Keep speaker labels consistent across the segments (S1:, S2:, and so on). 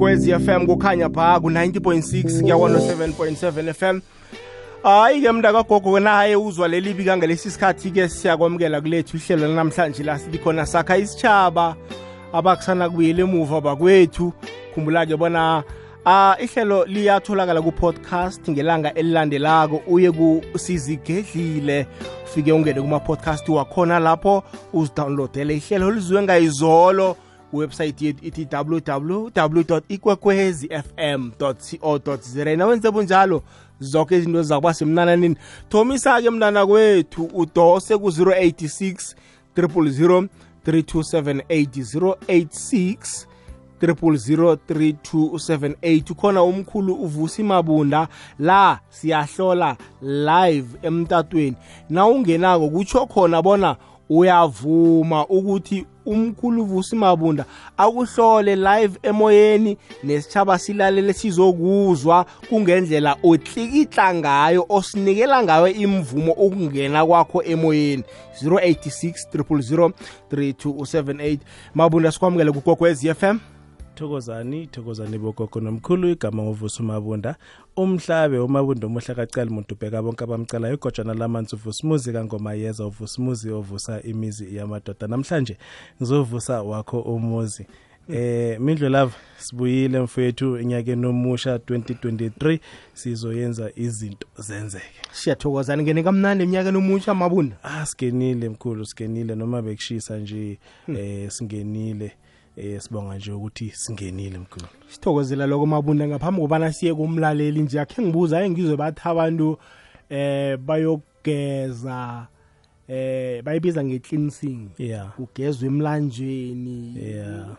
S1: kokwezi FM kukhanya pha ku-90.6 kuya 107.7 FM hayi-ke mntakagogo naye uzwa leli bika ngalesi sikhathi-ke siyakwamukela kulethu ihlelo lanamhlanje la silikhona sakha isitshaba abakusana kubuyela emuva bakwethu. Khumbula-ke bona Ah ihlelo liyatholakala ku-podcast ngelanga elilandelako uye kusizigedlile ufike ungene kuma-podcast wakhona lapho uzidownloadele ihlelo liziwe ngayizolo. Website yethu ithi www ikwekwezi fm co za nawenze bunjalo zonke izinto zakuba semnananini thomisa-ke mnana kwethu udose ku-086 000 3278 086 003278 ukhona umkhulu uvusi mabunda la siyahlola live emtatweni. Na ungenako kutsho khona bona uyavuma ukuthi umkhulu vusi mabunda akuhlole live emoyeni nesitshaba silalele sizokuzwa kungendlela otlikitla ngayo osinikela ngayo imvumo ukungena kwakho emoyeni. 086 000 3278 mabunda sikwamukele kugokwez FM
S2: thokozani thokozani bogogo nomkhulu igama ngovusa umabunda umhlabe umabunda omuhle kacala muntu ubheka bonke abamcalayo igojana lamanzi uvusa umuzi kangoma yeza uvusa umuzi ovusa imizi yamadoda. Namhlanje ngizovusa wakho umuzi. Eh mindlu love sibuyile mfethu enyakeni omusha 2023 sizoyenza izinto zenzeke.
S1: Siyathokozana ngene kamnandi emnyakeni omusha mabunda.
S2: Ah singenile mkhulu singenile noma bekushisa nje eh singenile eh sibonga nje ukuthi singenile mkhulu.
S1: Sithokozela lokho mabunda ngaphambi kobana siye kumlaleli nje akhe ngibuza aye ngizwe bathi abantu eh bayogeza eh bayibiza nge-cleansing.
S2: Yeah.
S1: Kugezwa emlanjeni.
S2: Yeah.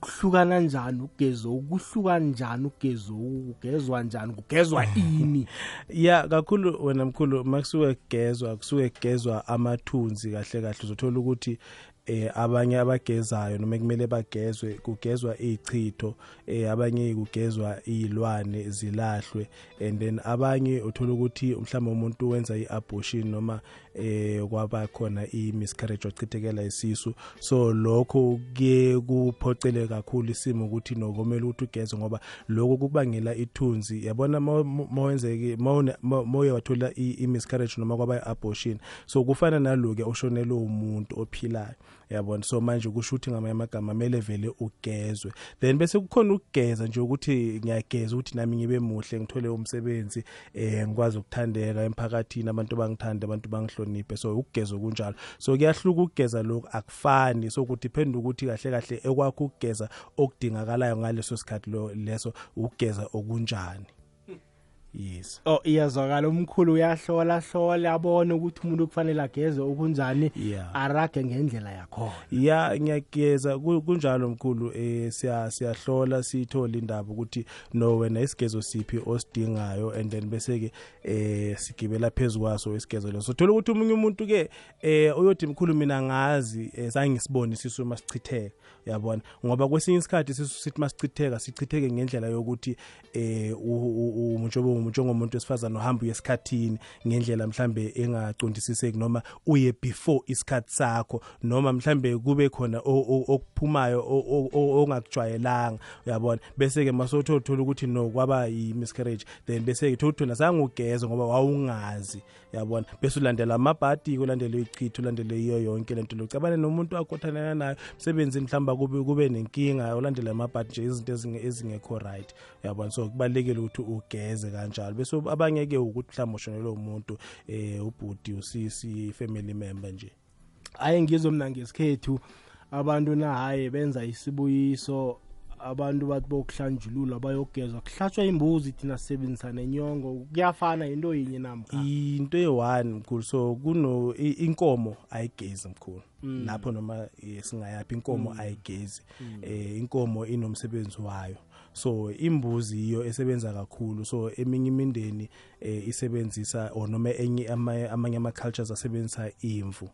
S1: Kuhlukana njani ugezo ukuhluka njani ugezo kugezwa njani? Kugezwa ini?
S2: Ya kakhulu wena mkhulu makusuke kugezwa kusuke kugezwa amathunzi kahle kahle uzothola ukuthi eh abanye abagezayo noma kumele bagezwe kugezwa ichitho eh abanye kugezwa izilwane zilahlwe and then abanye uthola ukuthi mhlawumbe umuntu wenza iabortion noma eh kwaba khona imiscarriage wachithekela isisu. So lokho kuye kuphocele kakhulu isimo ukuthi nokomela ukuthi ugeze ngoba lokho kubangela ithunzi. Yabona mawenzeke moye wathola imiscarriage noma kwaba abortion so kufana naloke oshonele umuntu ophilayo. Yabona so manje kusho ukuthi ngamanye amagama kumele vele ugezwe. Then bese kukhona ukugeza nje ukuthi ngiyageza ukuthi nami ngibe muhle ngithole umsebenzi eh ngikwazi ukuthandeka emphakathini abantu bangithanda abantu bangihloniphe. So ukugeza kunjalo so kuyahluka ukugeza lokho akufani. So ukuthi depend ukuthi kahle kahle ekwakho ukugeza okudingakalayo ngaleso sikhathi lo leso ukugeza okunjani. Yes.
S1: Oh iyazwakala. Umkhulu uyahlola hlola abone ukuthi umuntu kufanele ageze okunjani
S2: Yeah.
S1: arage ngendlela yakhona.
S2: Ya ngiyageza. Ku- kunjalo mkhulu eh siya siyahlola sithola indaba ukuthi no wena isigezo siphi osidingayo and then bese ke eh sigibela phezukwaso isigezo leso. Thola ukuthi umunye umuntu ke eh uyothi mkhulu mina ngazi eh, zange sibone sisu masichitheka uyabona ngoba kwesinye isikhathi sisu sithi masichitheka sichitheke ngendlela yokuthi eh umuntu njengomuntu wesifazana ohamba uyesikhathini ngendlela mhlambe engaqondisiseki noma uye before isikhathi sakho noma mhlambe kube khona o- o- okuphumayo o- o- o- ongakujwayelanga uyabona bese ke masotho uthola ukuthi no kwaba i miscarriage then bese ke thola zange ugeze ngoba wawungazi. Uyabona bese ulandela amabhadi ulandele ichitho ulandele iyo yonke lento locabane nomuntu akothanana nayo msebenzi mhlamba kube kube nenkinga ulandele amabhadi nje izinto ezinge- ezingekho right. Uyabona so kubalekile ukuthi ugeze kanjalo. Bese abanye ke ukuthi mhlamba ushonelwe umuntu eh ubhudi usisi family member nje.
S1: Hayi ngizwe mina ngesikhethu abantu nahaye benza isibuyiso abantu bathi bokuhlanjulula bayogezwa. Kuhlatshwa imbuzi thina sisebenzisa nenyongo. Kuyafana into yinye namkha?
S2: Into eyi-one mkhulu so kuno i- inkomo ayigezi mkhulu. Lapho noma eh, singayaphi inkomo ayigezi. Eh inkomo inomsebenzi wayo. So imbuzi iyo esebenza kakhulu. So eminye imindeni eh, isebenzisa or noma enye ama- amanye ama cultures asebenzisa imvu.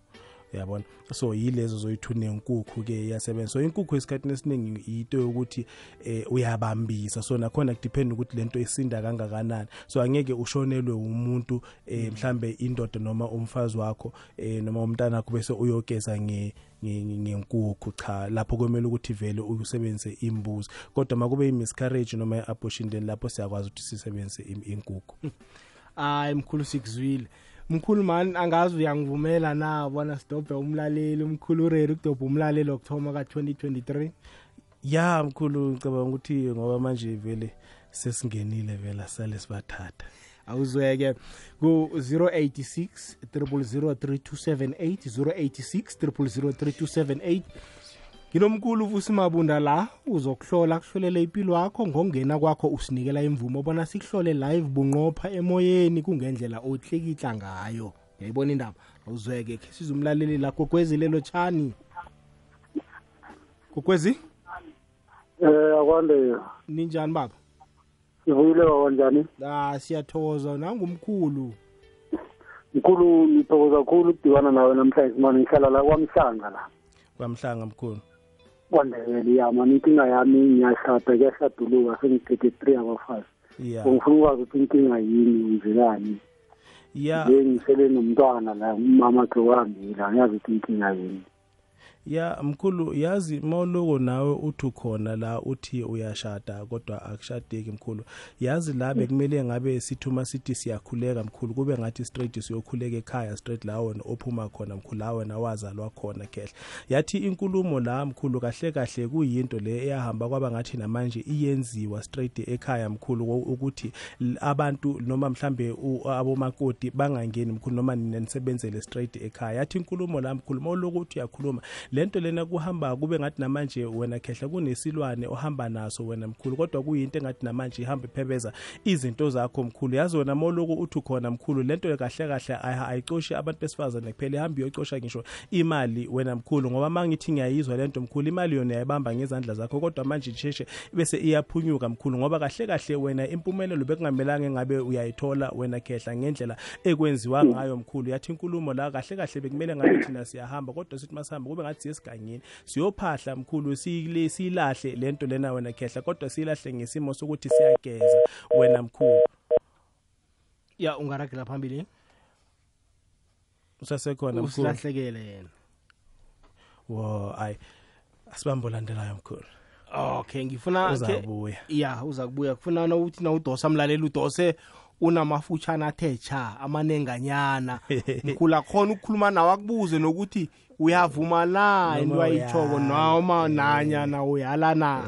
S2: Yabona? So yilezo zoyithi unenkukhu ke iyasebenza. So inkukhu esikhathini esiningi into yokuthi eh uyabambisa. So nakhona kudepend ukuthi lento isinda kangakanani. So angeke ushonelwe umuntu eh mhlambe indoda noma umfazi wakho eh noma umntana wakho bese uyogeza nge nge- nge- ngenkukhu cha. Lapho kumele ukuthi vele usebenzise imbuzi. Kodwa makube i-miscarriage noma i-abortion then lapho siyakwazi ukuthi sisebenzise inkukhu.
S1: Hayi mkhulu sikuzwile. Mkhulu mani angazi uyangivumela na bona sidobhe umlaleli umkhulu ureri ukudobha umlaleli okuthoma ka-2023
S2: ya mkhulu ngicabanga ukuthi ngoba manje vele sesingenile vele sale sibathatha.
S1: Awuzweke. Ku-086 3278 086 3278 nginomkhulu uvusimabunda la uzokuhlola kuhlolele impilo yakho ngongena kwakho usinikela imvumo bona sikuhlole live bunqopha emoyeni kungendlela ohlekitla ngayo. Uyayibona indaba? Awuzweke khe sizumlaleli la kokwezi lelo tshani. Kokwezi
S3: Eh akwande.
S1: Ninjani baba?
S3: Sivuyile baba njani
S1: ah siyathokoza. Nangumkhulu.
S3: Mkhulu ngithokoza kakhulu ukudibana nawe namhlanje mani ngihlala la kwamhlanga la.
S2: Kwamhlanga mkhulu.
S3: Kwandebele ya mani inkinga yami ngiyashada sengi-thirty-three abafazi
S2: yeah.
S3: ngifuna ukwazi ukuthi inkinga yini ngizekani
S2: ya
S3: yeah. ngisele nomntwana la umama khe wahambile ngiyazi ukuthi inkinga yini
S2: ya mkhulu yazi mawuloko nawe uthi ukhona la uthi uyashada kodwa akushadeki mkhulu. Yazi la bekumele ngabe sithuma sithi siyakhuleka mkhulu. Kube ngathi straight siyokhuleka ekhaya straight la wena ophuma khona mkhulu la wena wazalwa khona khehle yathi inkulumo la mkhulu kahle kahle kuyinto le eyahamba kwaba ngathi namanje iyenziwa straight ekhaya mkhulu wo- ukuthi l- abantu noma mhlambe u- abomakoti bangangeni mkhulu noma nina nisebenzele straight ekhaya. Yathi inkulumo la mkhulu mawuloku uthi uyakhuluma lento lena kuhamba kube ngathi namanje wena khehla kunesilwane ohamba naso wena mkhulu kodwa kuyinto engathi namanje ihamba iphebeza izinto zakho mkhulu. Yazi wena moloku uthi khona mkhulu lento kahle kahle ayi- ayicoshi abantu besifazane kuphela ihamba iyocosha ngisho imali wena mkhulu ngoba mangithi ngiyayizwa lento mkhulu imali yona yayibamba ngezandla zakho kodwa manje isheshe bese iyaphunyuka mkhulu ngoba kahle kahle wena impumelelo bekungamelanga engabe uyayithola wena khehla ngendlela ekwenziwa ngayo mkhulu. Yathi inkulumo la kahle kahle bekumele ngabe thina siyahamba kodwa sithi masihamba kube ngathi siyesigangeni siyophahla mkhulu siyile silahle lento lena wena khehla kodwa silahle ngesimo sokuthi siyageza wena mkhulu.
S1: Ya ungaragela phambili?
S2: Usasekhona mkhulu.
S1: Usilahlekele yena.
S2: Wo ayi asibambo landelayo mkhulu.
S1: Okay ngifuna ke-
S2: uzabuya
S1: ya uza kubuya kufuna nawuthi nawudosa mlaleli udose unamafutshana athe cha amanenganyana. Mkhulu akhona ukukhuluma nawe akubuze nokuthi uyavuma na into
S2: Noma
S1: ayitshoko
S2: uyala.
S1: noma nanyana uyala na?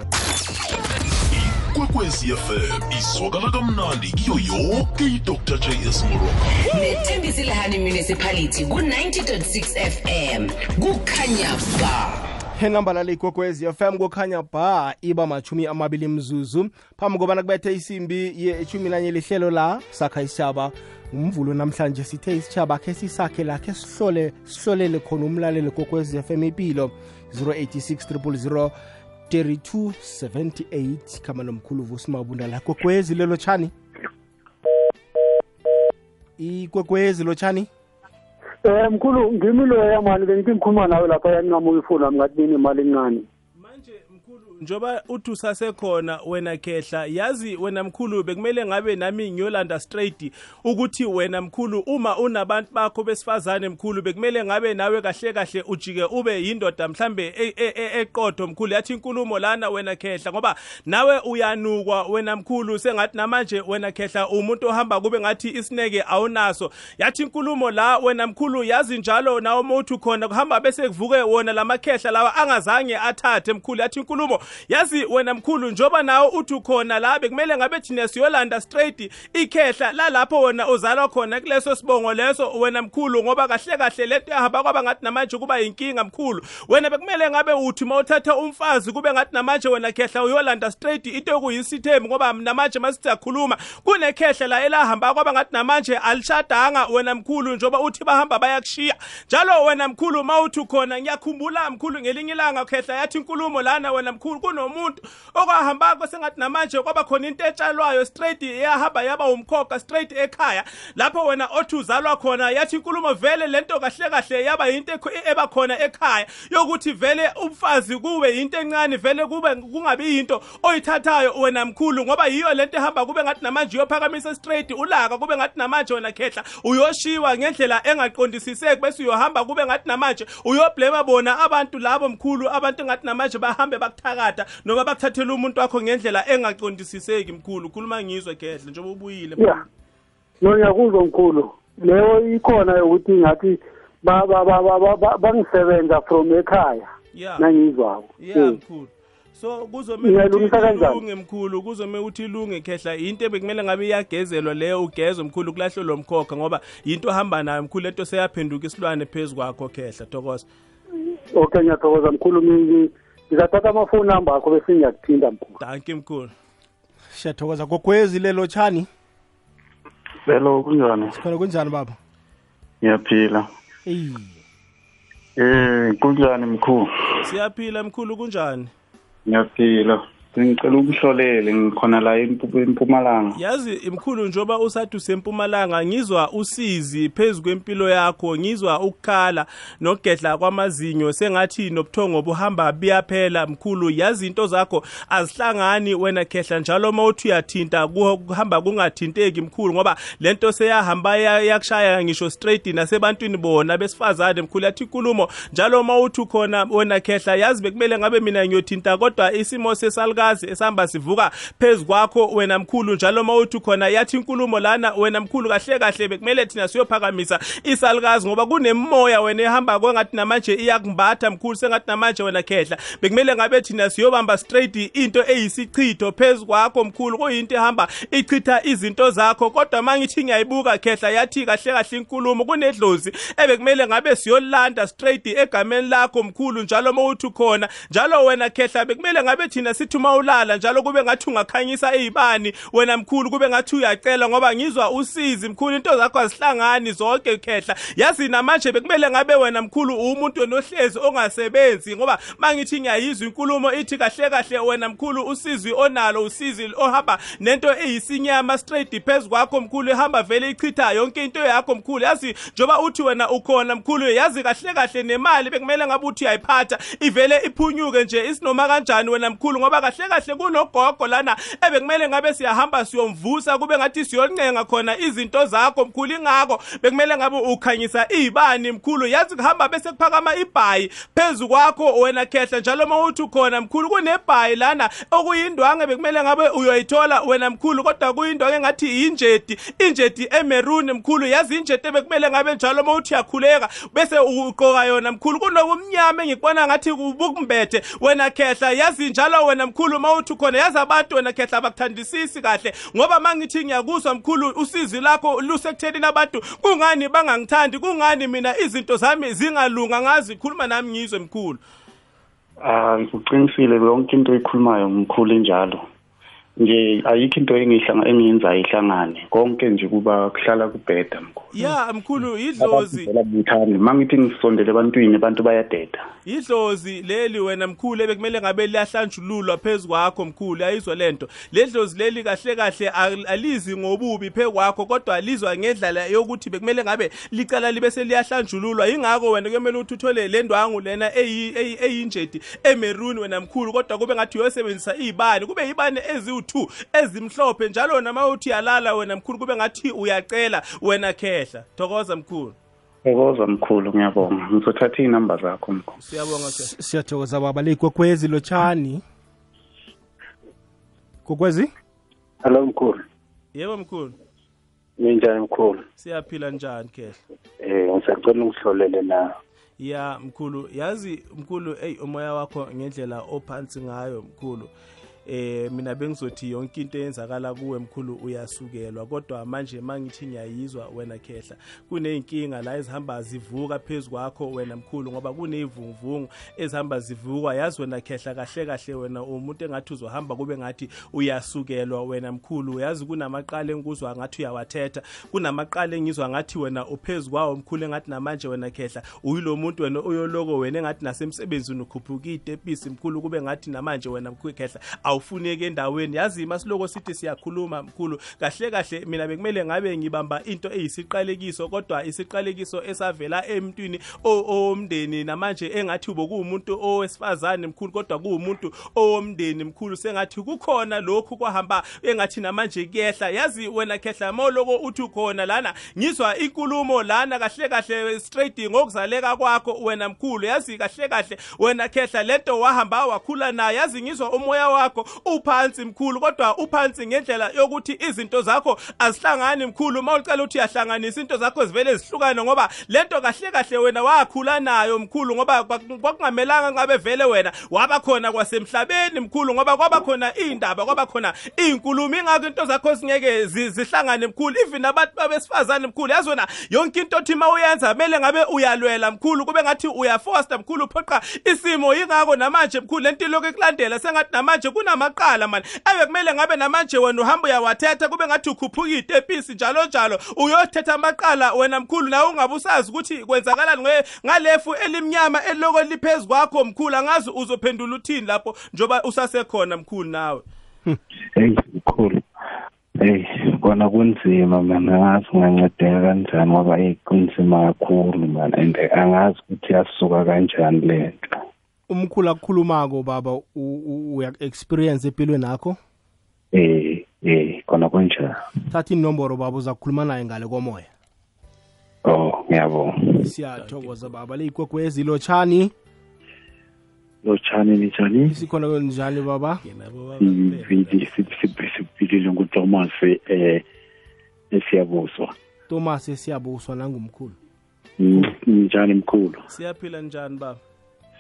S4: Ikwekwezi fm izwakala kamnandi kiyo yoke idr js moroka
S5: nethembisile municipality ku-90.6 fm kukhanya ba.
S1: Henamba lale ikwekwezi fm kukhanya ba iba machumi amabili mzuzu. Phambi kobana kubethe isimbi yeshumi nanye lihlelo la sakha isitshaba umvulo namhlanje sithe isitshaba khe sisakhe lakhe sihlole sihlolele khona umlaleli kokwezi fm impilo 086 000 3278 khama nomkhulu vusimabunda la. Kwekwezi lelo tshani ikwekwezi lo tshani
S3: Eh mkhulu ngimi loya mani bengithi ngikhuluma nawe lapha yaningamuka ifoni wami ngathi nemali encane
S2: manje mkhulu njoba uthi usasekhona wena khehla yazi wena mkhulu bekumele ngabe nami ngiyolanda straight ukuthi wena mkhulu uma unabantu bakho besifazane mkhulu bekumele ngabe nawe kahle kahle ujike ube yindoda mhlambe e- e- e- eqotho mkhulu. Yathi inkulumo lana wena khehla ngoba nawe uyanukwa wena mkhulu sengathi namanje wena khehla umuntu ohamba kube ngathi isineke awunaso. Yathi inkulumo la wena mkhulu yazi njalo nawe mawuthi khona kuhamba bese kuvuke wona lamakhehla lawa angazange athathe mkhulu. Yathi inkulumo yazi wena mkhulu njoba nawe uthi khona la bekumele ngabe thina siyolanda straight ikhehla lalapho wena uzalwa khona kuleso sibongo leso wena mkhulu ngoba kahle kahle lento yahamba kwaba ngathi namanje kuba yinkinga mkhulu. Wena bekumele ngabe uthi mawuthatha umfazi kube ngathi namanje wena khehla uyolanda straight into okuyisithembu ngoba namanje masithi siyakhuluma kunekhehla la elahamba kwaba ngathi namanje alishadanga wena mkhulu njoba uthi bahamba bayakushiya. Njalo wena mkhulu mawuthi khona ngiyakhumbula mkhulu ngelinye ilanga khehla yathi inkulumo lana wena wena mkhulu kunomuntu okwahambako sengathi namanje kwaba khona into etshalwayo straight yahamba yaba umkhokha straight ekhaya. Lapho wena othi uzalwa khona yathi inkulumo vele lento kahle kahle yaba into ekho- eba khona ekhaya. Yokuthi vele umfazi kube into encane vele kube kungabi into oyithathayo wena mkhulu ngoba yiyo lento ehamba kube ngathi namanje uyophakamisa straight ulaka kube ngathi namanje wena khehla. Uyoshiwa ngendlela engaqondisiseki bese uyohamba kube ngathi namanje uyoblema bona abantu labo mkhulu abantu ngathi namanje bahambe bakuthakatha noma bakuthathela umuntu wakho ngendlela engaqondisiseki mkhulu. Khuluma ngizwe khehla njengoba ubuyile.
S3: Ya. No ngiyakuzwa mkhulu. Leyo ikhona yokuthi ngathi ba- ba- ba- ba- ba- ba- bangisebenza from ekhaya.
S2: Ya.
S3: Nangizwako.
S2: Ya
S3: Eh.
S2: mkhulu. So kuzomele
S3: Ngiyalungisa
S2: ukuthi
S3: kanjani?
S2: ilunge mkhulu. Kuzomele ukuthi ilunge khehla into bekumele ngabe iyagezelwa leyo ugezwe mkhulu kulahlwe lo mkhokha ngoba yinto ohamba nayo mkhulu lento seyaphenduka isilwane phezu kwakho khehla thokoza.
S3: Okay ngiyathokoza mkhulu. Mi- mi- ngizathatha amafoni number akho bese ngiyakuthinta mkhulu
S2: danki mkhulu siyathokoza gogwezi lelo tshani
S6: Hello kunjani?
S2: khona kunjani baba
S6: Ngiyaphila.
S2: eyi
S6: Eh kunjani mkhulu?
S2: siyaphila mkhulu kunjani
S6: Ngiyaphila. Ngicela ukuhlolele ngikhona la eMpu- eMpumalanga.
S2: yazi imkhulu njoba usathi usempumalanga ngizwa usizi phezu kwempilo yakho ngizwa ukukhala nokugedla kwamazinyo sengathi nobuthongo buhamba biyaphela mkhulu yazi into zakho azihlangani wena khehla njalo uma uthi uyathinta ku- kuhamba kungathinteki mkhulu ngoba lento seyahamba ya- yakushaya ngisho straight nasebantwini bona besifazane mkhulu yathi inkulumo njalo uma uthi ukhona wena khehla yazi bekumele ngabe mina ngiyothinta kodwa isimo sesalukazi esihamba sivuka phezu kwakho wena mkhulu njalo uma uthi khona yathi inkulumo lana wena mkhulu kahle kahle bekumele thina siyophakamisa isalukazi ngoba kunemoya wena ehamba kwengathi namanje iyakumbatha mkhulu sengathi namanje wena khehla. Bekumele ngabe thina siyobamba straight into eyisichitho phezu kwakho mkhulu kuyinto ehamba ichitha izinto zakho kodwa mangithi ngiyayibuka khehla yathi kahle kahle inkulumo kunedlozi ebekumele ngabe siyolanda straight egameni lakho mkhulu njalo uma uthi khona njalo wena khehla bekumele ngabe thina sithi uma ulala njalo kube ngathi ungakhanyisa izibani wena mkhulu kube ngathi uyacela ngoba ngizwa usizi mkhulu into zakho azihlangani zonke khehla. Yazi namanje bekumele ngabe wena mkhulu umuntu nohlezi ongasebenzi ngoba mangithi ngiyayizwa inkulumo ithi kahle kahle wena mkhulu usizi onalo usizi ohamba nento eyisinyama straight phezu kwakho mkhulu ehamba vele ichitha yonke into yakho mkhulu. Yazi njoba uthi wena ukhona mkhulu yazi kahle kahle nemali bekumele ngabe uthi uyayiphatha ivele iphunyuke nje isinoma kanjani wena mkhulu ngoba kahle kahle kunogogo lana ebekumele ngabe siyahamba siyomvusa kube ngathi siyoncenga khona izinto zakho mkhulu ingakho bekumele ngabe ukhanyisa izibani mkhulu. Yazi kuhamba bese kuphakama ibhayi phezu kwakho wena khehla njalo uma uthi khona mkhulu kunebhayi lana okuyindwange bekumele ngabe uyoyithola wena mkhulu kodwa kuyindwange ngathi injeti injeti emeruni mkhulu. Yazi injeti bekumele ngabe njalo uma uthi yakhuleka bese uqoka yona mkhulu. Kunokumnyama engikubona ngathi kubukumbethe wena khehla. Yazi njalo wena mkhulu uma uthi khona yazi abantu wena khehla bakuthandisisi kahle ngoba mangithi ngiyakuzwa mkhulu usizi lakho lusekuthelini abantu. Kungani bangangithandi? Kungani mina izinto zami zingalunga? Ngazi khuluma nami ngizwe mkhulu.
S6: Ah uqinisile yonke into ekhulumayo mkhulu injalo. Nje ayikho into engihlanga engiyenzayo ihlangane. Konke nje kuba kuhlala kubheda mkhulu.
S2: ya mkhulu idlozi
S6: Phela buthani mangithi ngisondele ebantwini abantu bayadeda.
S2: idlozi leli wena mkhulu ebekumele ngabe liyahlanjululwa phezu kwakho mkhulu yayizwa lento le dlozi leli kahle kahle al- alizi ngobubi phezu kwakho kodwa alizwa ngendlela yokuthi bekumele ngabe licala libe seliyahlanjululwa yingakho wena kuyomele ukuthi uthole le ndwangu lena eyi- eyi- eyinjeti emeruni wena mkhulu kodwa kube ngathi uyosebenzisa iy'bani kube yibani eziwu-two ezimhlophe njalo nama uthi uyalala wena mkhulu kube ngathi uyacela wena khehla. Thokoza mkhulu.
S6: Thokoza mkhulu ngiyabonga. Ngizothatha inamba zakho mkhulu.
S2: siyabonga siyathokoza baba. Le gogwezi lotshani. Kokwezi?
S3: hello mkhulu.
S2: Yebo mkhulu.
S3: Ninjani mkhulu?
S2: Siyaphila njani khehla?
S3: Eh ngisacela ungihlolele na?
S2: Ya mkhulu. Yazi mkhulu eyi umoya wakho ngendlela ophansi ngayo mkhulu eh mina bengizothi yonke into eyenzakala kuwe mkhulu uyasukelwa. Kodwa manje mangithi ngiyayizwa wena khehla. Kuneyinkinga la ezihamba zivuka phezukwakho wena mkhulu ngoba kuneyivunguvungu ezihamba zivukwa yazi wena khehla kahle kahle wena umuntu engathi uzohamba kube ngathi uyasukelwa wena mkhulu. Yazi kunamaqala engikuzwa ngathi uyawathetha kunamaqala engizwa ngathi wena uphezukwawo mkhulu engathi namanje wena khehla uyilo muntu wena uyoloko wena engathi nasemsebenzini ukhuphuka itepisi mkhulu kube ngathi namanje wena mkhulu khehla awufuneki endaweni. Yazi masiloko sithi siyakhuluma mkhulu. Kahle kahle mina bekumele ngabe ngibamba into eyisiqalekiso kodwa isiqalekiso esavela emntwini owomndeni namanje engathi ubokuwumuntu owesifazane mkhulu kodwa kuwumuntu owomndeni mkhulu. Sengathi kukhona lokhu kwahamba engathi namanje kuyehla. Yazi wena khehla mawuloko uthi ukhona lana ngizwa inkulumo lana kahle kahle straight ngokuzaleka kwakho wena mkhulu. Yazi kahle kahle wena khehla lento wahamba wakhula nayo. Yazi ngizwa umoya wakho. Uphansi mkhulu kodwa uphansi ngendlela yokuthi izinto zakho azihlangani mkhulu. Mawucela ukuthi uyahlanganisa into zakho zivele zihlukane ngoba lento kahle kahle wena wakhula nayo mkhulu ngoba kwakungamelanga ngabe vele wena waba khona kwasemhlabeni mkhulu ngoba kwaba khona indaba kwaba khona inkulumo. Ingakho into zakho singeke zihlangane mkhulu. Even abantu babesifazane mkhulu yazi wena yonke into othi mawuyenza kumele ngabe uyalwela mkhulu kube ngathi uyafoster mkhulu uphoqa isimo yingakho namanje mkhulu. Lento lokho ekulandela sengathi namanje kunamaqala mani. Ebe kumele ngabe namanje wena uhamba uyawathetha kube ngathi ukhuphuka itepisi njalo njalo uyothetha amaqala wena mkhulu nawe ungabe usazi ukuthi kwenzakalani ngalefu elimnyama eloko liphezulu kwakho mkhulu angazi uzophendula uthini lapho njoba usasekhona mkhulu nawe.
S7: Hey mkhulu. Hey kona kunzima mina angazi ngancedeka kanjani ngoba hey kunzima kakhulu man and angazi ukuthi yasuka kanjani lento
S1: umkhulu akukhulumako baba uya experience empilweni yakho?
S7: Eh eh kona kunjani
S1: thatha inomboro baba uza kukhuluma naye ngale komoya.
S7: Oh ngiyabonga.
S1: Siyathokoza baba. Leyigwegwe ezilotshani
S7: lotshani ninjani
S1: sikhona njani baba?
S7: Sivili siphilile nguThomas eh esiyabuswa.
S1: Thomas esiyabuswa nangumkhulu.
S7: Njani mkhulu?
S2: Siyaphila njani baba?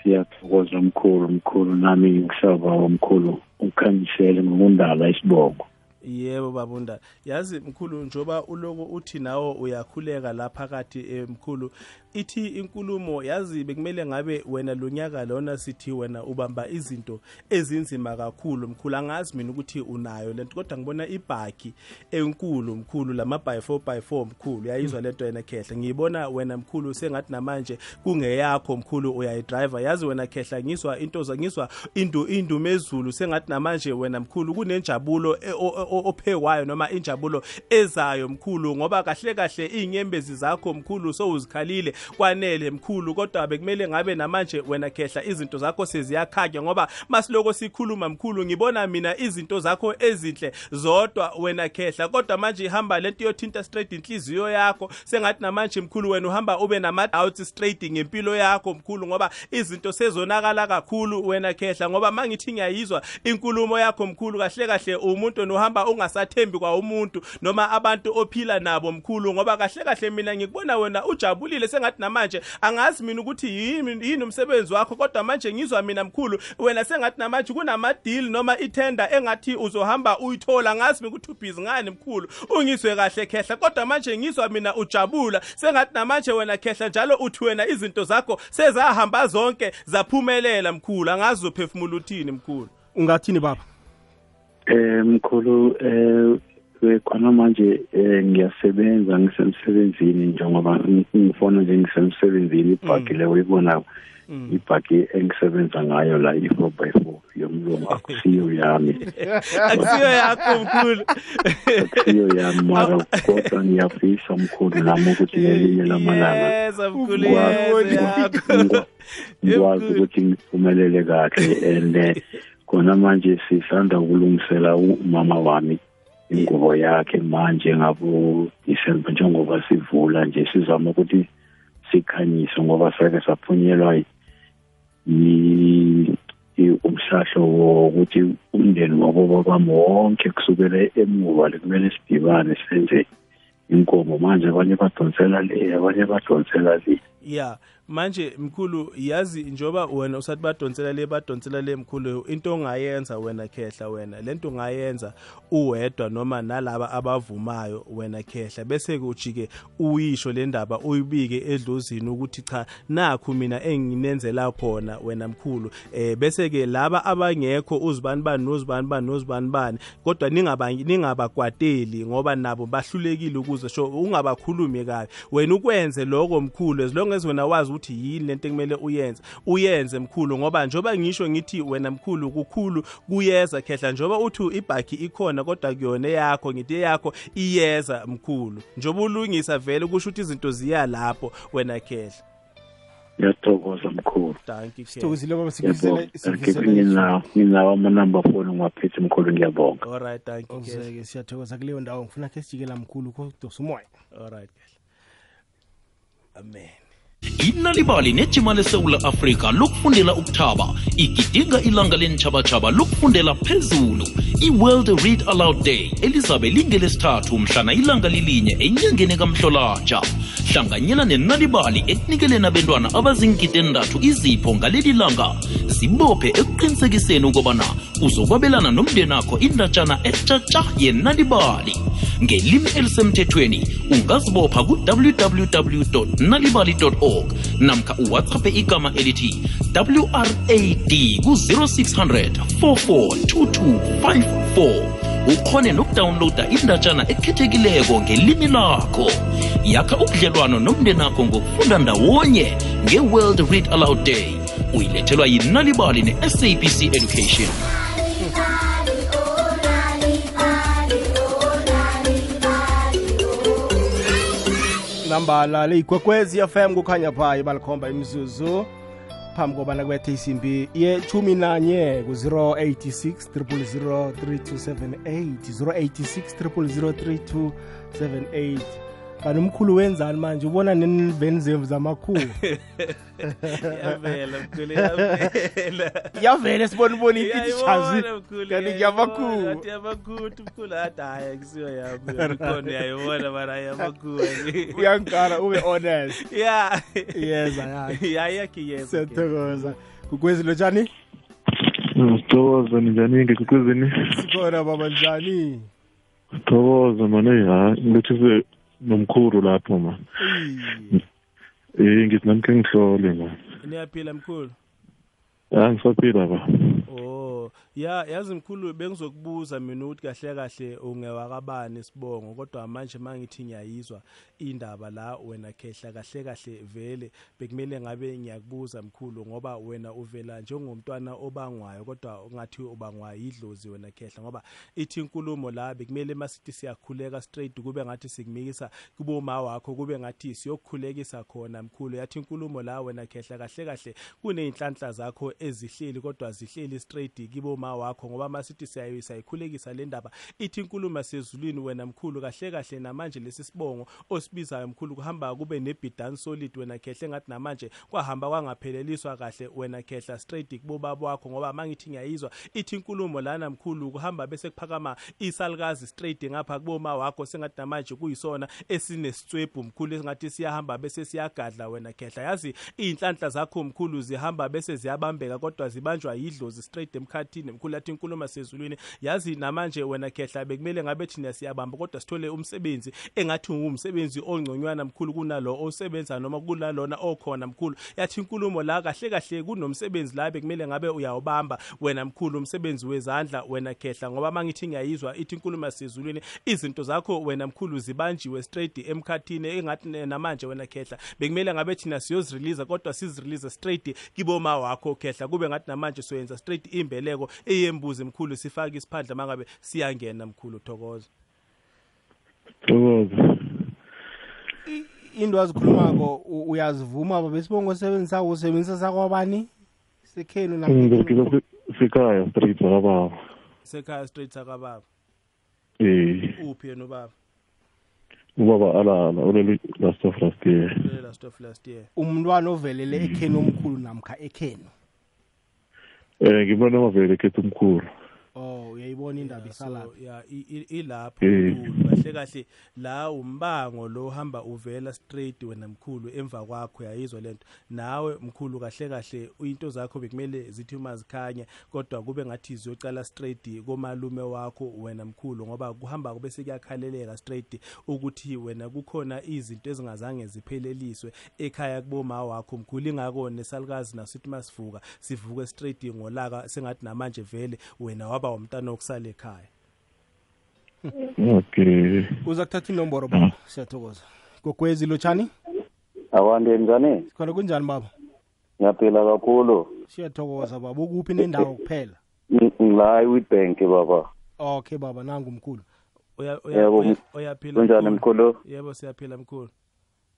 S7: Siyathokoza mkhulu mkhulu nami ngisaba omkhulu ukhanyisele ngokundala isibongo.
S2: Yebo babunda yazi mkhulu njoba uloko uthi nawo uyakhuleka la phakathi emkhulu ithi inkulumo yazi bekumele ngabe wena lonyaka lona sithi wena ubamba izinto ezinzima kakhulu mkhulu. Angazi mina ukuthi unayo lento kodwa ngibona ibhaki enkulu mkhulu lama by 4 by 4 mkhulu. Yayizwa lento yena khehla. Ngiyibona wena mkhulu sengathi namanje kungeyakho mkhulu uyayidriver. Yazi wena khehla ngizwa into za ngizwa indu indumezulu sengathi namanje wena mkhulu kunenjabulo ophekwayo noma injabulo ezayo mkhulu. Ngoba kahle kahle inyembezi zakho mkhulu sowuzikhalile. Kwanele mkhulu kodwa bekumele ngabe namanje wena khehla izinto zakho seziyakhanya ngoba masiloko sikhuluma mkhulu ngibona mina izinto zakho ezinhle zodwa wena khehla. Kodwa manje ihamba lento yothinta straight inhliziyo yakho sengathi namanje mkhulu wena uhamba ube nama doubts straight ngempilo yakho mkhulu ngoba izinto sezonakala kakhulu wena khehla ngoba mangithi ngiyayizwa inkulumo yakho mkhulu kahle kahle umuntu nohamba ungasathembi kwa umuntu noma abantu ophila nabo mkhulu ngoba kahle kahle mina ngikubona wena ujabulile sengathi namanje angazi mina ukuthi yini yini umsebenzi wakho kodwa manje ngizwa mina mkhulu wena sengathi namanje kunama deal noma itender engathi uzohamba uyithola. Ngazi ukuthi ubhizi ngani mkhulu ungizwe kahle khehla kodwa manje ngizwa mina ujabula. Sengathi namanje wena khehla njalo uthi wena izinto zakho sezahamba zonke zaphumelela mkhulu. Angazi uphefumula uthini mkhulu?
S1: Ungathini baba?
S7: Eh mkhulu eh khona manje um ngiyasebenza ngisemsebenzini njengoba ngifona nje ngisemsebenzini ibhaki le uyibona ibhaki engisebenza ngayo la i-four by four yomlomo akusiyo yami.
S2: Akusiyo yakho mkhulu.
S7: Akusiyo yami mara kodwa ngiyafisa mkhulu nami ukuthi ngelinye lamalanga
S2: yeza
S7: ngikwazi ukuthi ngiphumelele kahle. And khona manje sisanda ukulungisela umama wami ingubo yakhe manje ngabo December njengoba sivula nje sizama ukuthi sikhanyise ngoba sake saphunyelwa umhlahlo wokuthi umndeni wabo bami wonke kusukela emuva lekumele sidibane senze inkomo. Manje abanye badonsela le abanye badonsela le.
S2: Ya manje mkhulu yazi njoba wena usathi badonsela le badonsela le mkhulu into ongayenza wena khehla wena lento ungayenza uwedwa noma nalaba abavumayo wena khehla bese ke ujike uyisho le ndaba uyibike edlozini ukuthi cha nakhu mina enginenzela khona wena mkhulu. Eh bese ke laba abangekho uzibani bani nozibani bani nozibani bani kodwa ningaba ningabakwateli ngoba nabo bahlulekile ukuze sho ungabakhulumi kabi. Wena ukwenze lokho mkhulu as long as wena wazi ukuthi yini lento ekumele uyenze. Uyenze mkhulu ngoba njoba ngisho ngithi wena mkhulu kukhulu kuyeza khehla. Njoba uthi ibhakhi ikhona kodwa kuyona yakho ngithi yakho iyeza mkhulu. Njoba ulungisa vele kusho ukuthi izinto ziya lapho wena khehla.
S7: Ngiyathokoza mkhulu.
S2: Thank you khehla.
S1: Sithokozile baba
S7: nginawo amanamba phone ngiwaphethe mkhulu ngiyabonga.
S2: All right thank you
S1: uzeke siyathokoza kuleyo ndawo. Ngifuna khe sijikela mkhulu kodosa umoya
S2: all right
S8: inalibali nejima lesewula afrika lokufundela ukuthaba igidinga ilanga lentjhabatjhaba lokufundela phezulu. I-world read aloud day elizabe lingelesithathu mhlana ilanga lilinye enyangeni kamhlolatsha hlanganyela nenalibali ekunikeleni abentwana abazingidi endathu izipho ngaleli langa. Zibophe ekuqinisekiseni ukobana uzokwabelana nomndenakho indatshana etshatsha yenalibali ngelimi elisemthethweni ungazibopha ku-www nalibali org namkha uwhatsappe igama elithi wrad ku-0600 442254 ukhone nokudawunloada indatshana ekhethekileko ngelimi lakho. Yakha ubudlelwano nomndenakho ngokufunda ndawonye nge-world read aloud day. Uyilethelwa yinalibali ne-sabc education
S1: nambala leyigwegwezi fm kukhanya pha ibalikhomba imizuzu phambi kobana kubethe isimbi yechumi nanye ku-086 000 3278 086 000 3278 kanti umkhulu wenzani manje? Ubona neniveni zemvu zamakhuwa
S2: yavela mkhulu yavela.
S1: Yavele sibona ubona
S2: mkhulu,
S1: kanti
S2: yamakhuwa mkhulu athi hayi akusiyo yami ikhona uyayibona mara yamakhuwa
S1: ube honest.
S2: Ya.
S1: Yeza siyathokoza. Kukwezi lotshani
S9: Sithokoza ninjani ngekukwezini
S1: sikhona baba njani?
S9: Sithokoza mane hayi ngithise nomkhulu lapho man Eh ngithi namke ngihlole man
S2: niyaphila mkhulu.
S9: Ah ngisaphila ba
S2: Oh, ya yazi mkhulu bengizokubuza mina ukuthi kahle kahle ungewakabani sibongo kodwa manje mangithi ngiyayizwa indaba la wena khehla kahle kahle vele bekumele ngabe ngiyakubuza mkhulu ngoba wena uvela njengomntwana obangwayo kodwa ungathi ubangwa idlozi wena khehla ngoba ithi inkulumo la bekumele masithi siyakhuleka straight kube ngathi sikumikisa kuboma wakho kube ngathi siyokukhulekisa khona mkhulu. Yathi inkulumo la wena khehla kahle kahle kuneyinhlanhla zakho ezihleli kodwa zihleli straight kiboma wakho ngoba masithi siyayikhulekisa le ndaba ithi inkulumo sezulwini wena mkhulu kahle kahle namanje lesi sibongo osibizayo mkhulu kuhamba kube nebidan solid wena khehla ngathi namanje kwahamba kwangapheleliswa kahle wena khehla straight kubobaba wakho ngoba mangithi ngiyayizwa ithi inkulumo lana mkhulu kuhamba bese kuphakama isalukazi straight ngapha kuboma wakho sengathi namanje kuyisona esinesitswebhu mkhulu esingathi siyahamba bese siyagadla wena khehla yazi iy'nhlanhla zakho mkhulu zihamba bese ziyabambeka kodwa zibanjwa yidlozi straight emkhathini mkhulu athi inkulumo sezulwini. Yazi namanje wena khehla bekumele ngabe thina siyabamba kodwa sithole umsebenzi engathi ngumsebenzi ongconywana mkhulu kunalo osebenza noma kunalona okhona mkhulu. Yathi inkulumo la kahle kahle kunomsebenzi la bekumele ngabe uyawubamba. Wena mkhulu umsebenzi wezandla wena khehla ngoba mangithi ngiyayizwa ithi inkulumo sezulwini izinto zakho wena mkhulu zibanjiwe straight emkhathini engathi namanje wena khehla. Bekumele ngabe thina siyozirelease kodwa sizirelease straight kiboma wakho khehla kube ngathi namanje soyenza straight imbeleko eyembuzi mkhulu sifake isiphandla mangabe siyangena mkhulu thokoza.
S9: Sithokoza
S1: into azikhulumako uyazivuma baba besibongo sebenzisa usebenzisa sakwabani? Sekhenu na?
S9: Ngiberekisa sekhaya street akababa
S2: sekhaya straight sakababa
S9: Eh.
S2: Uphi yena ubaba?
S9: Ubaba alala ulele last of last year.
S2: Last of last year.
S1: Umntwana ovelele ekheni omkhulu namkha ekhenu.
S9: Eh ngibona amavele ekhethu umkhulu
S1: oh uyayibona indaba isalapha.
S2: so ya ilapho
S9: Eh.
S2: kahle kahle. La umbango lo hamba uvela straight wena mkhulu emva kwakho yayizwa lento nawe mkhulu kahle kahle into zakho bekumele zithi uma zikhanya kodwa kube ngathi ziyocala straight komalume wakho wena mkhulu ngoba kuhamba kube sekuyakhaleleka straight ukuthi wena kukhona izinto ezingazange zipheleliswe ekhaya kuboma wakho mkhulu. Ingako nesalukazi nasithi masivuka sivuke straight ngolaka sengathi namanje vele wena waba umntana okusala ekhaya.
S9: Okay.
S1: Uza kuthatha inomboro baba. Siyathokoza. Gogwezi lotshani?
S10: Awande njani
S1: khona kunjani baba?
S10: Ngiyaphila kakhulu.
S1: Siyathokoza baba. Ukuphi nendawo kuphela?
S10: Ng- ngila e-witbank baba.
S1: Okay baba. Nangu mkhulu.
S2: Uya- uya-
S10: Yebo,
S2: uya-
S10: m-
S2: uyaphila
S10: kunjani mkhulu?
S2: Yebo siyaphila mkhulu.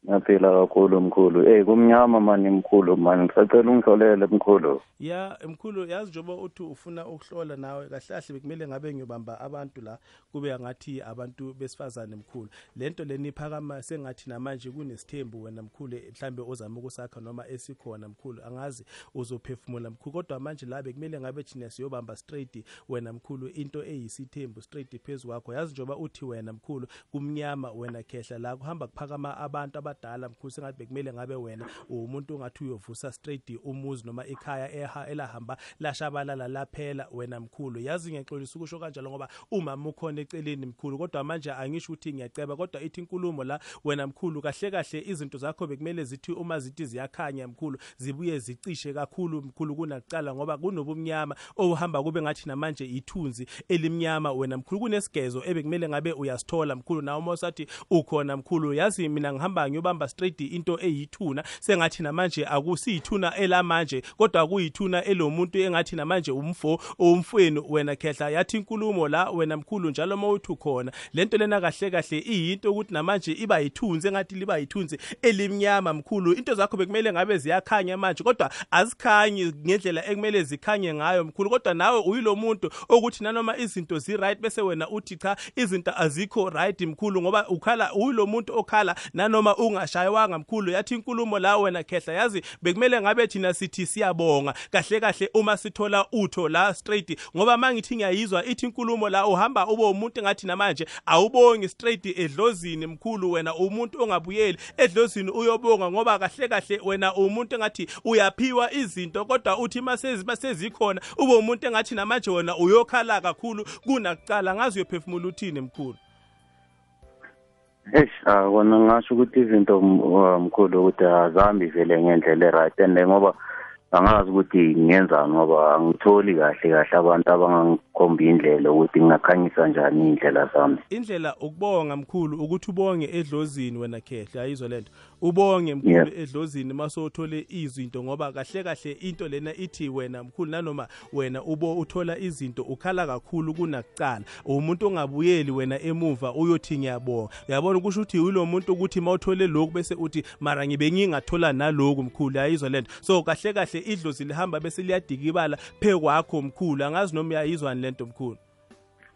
S10: Ngiyaphila kakhulu mkhulu. Eyi kumnyama mani mkhulu mani. Ngisacela ungihlolele mkhulu.
S2: Ya mkhulu yazi njengoba uthi ufuna ukuhlola nawe kahle kahle bekumele ngabe ngiyobamba abantu la kube ngathi abantu besifazane mkhulu. Lento leni iphakama sengathi namanje kunesithembu wena mkhulu mhlambe ozama ukusakha noma esikhona mkhulu. Angazi uzophefumula mkhulu. Kodwa manje la bekumele ngabe thina siyobamba straight wena mkhulu into eyisithembu straight phezu kwakho. Yazi njengoba uthi wena mkhulu kumnyama wena khehla la kuhamba kuphakama abantu abadala mkhulu sengathi bekumele ngabe wena umuntu ongathi uyovusa straight umuzi noma ikhaya eha elahamba lashabalala laphela wena mkhulu. Yazi ngiyaxolisa ukusho kanjalo ngoba umama ukhona eceleni mkhulu kodwa manje angisho ukuthi ngiyaceba kodwa ithi inkulumo la wena mkhulu kahle kahle izinto zakho bekumele zithi uma zithi ziyakhanya mkhulu zibuye zicishe kakhulu mkhulu kunakucala ngoba kunobumnyama ohamba kube ngathi namanje ithunzi elimnyama wena mkhulu kunesigezo ebekumele ngabe uyasithola mkhulu. Nawe uma usathi ukhona mkhulu yazi mina ngihamba ngiyobamba straight into eyithuna. Sengathi namanje akusiyithuna elamanje kodwa kuyithuna elomuntu engathi namanje umfo umfweni wena khehla yathi inkulumo la wena mkhulu njalo uma uthi ukhona lento lena kahle kahle iyinto ukuthi namanje iba yithunzi engathi liba yithunzi elimnyama mkhulu. Into zakho bekumele ngabe ziyakhanya manje kodwa azikhanyi ngendlela ekumele zikhanye ngayo mkhulu. Kodwa nawe uyilo muntu okuthi nanoma izinto zi right bese wena uthi cha izinto azikho right mkhulu ngoba ukhala uyilo muntu okhala nanoma ungashayewanga mkhulu yathi inkulumo la wena khehla yazi bekumele ngabe thina sithi siyabonga. Kahle kahle uma sithola utho la straight ngoba mangithi ngiyayizwa ithi inkulumo la uhamba ube umuntu ngathi namanje awubongi straight edlozini mkhulu wena umuntu ongabuyeli edlozini uyobonga ngoba kahle kahle wena umuntu engathi uyaphiwa izinto kodwa uthi mase sezikhona ube umuntu engathi namanje wena uyokhala kakhulu kunakucala ngazi uyophefumula uthini mkhulu.
S10: Eish kona ngasho ukuthi izinto m- uh, mkhulu ukuthi azambi vele ngendlela e-right and ngoba angazi ukuthi ngiyenzani ngoba angitholi kahle kahle abantu abangangikhomba indlela ukuthi ngingakhanyisa njani iy'ndlela zami.
S2: Indlela ukubonga mkhulu ukuthi ubonge edlozini wena khehla ayizwa lento. Ubonge mkhulu edlozini masothole izinto ngoba kahle kahle into lena ithi wena mkhulu nanoma wena ubo uthola izinto ukhala kakhulu kunakucala. Umuntu ongabuyeli wena emuva uyothi ngiyabonga. Uyabona kusho ukuthi yilo muntu ukuthi mawuthole lokhu bese uthi mara ngibe ngingathola naloku mkhulu ayizwa lento. So kahle kahle idlozi lihamba bese liyadikibala phe kwakho mkhulu. Angazi noma uyayizwani lento mkhulu.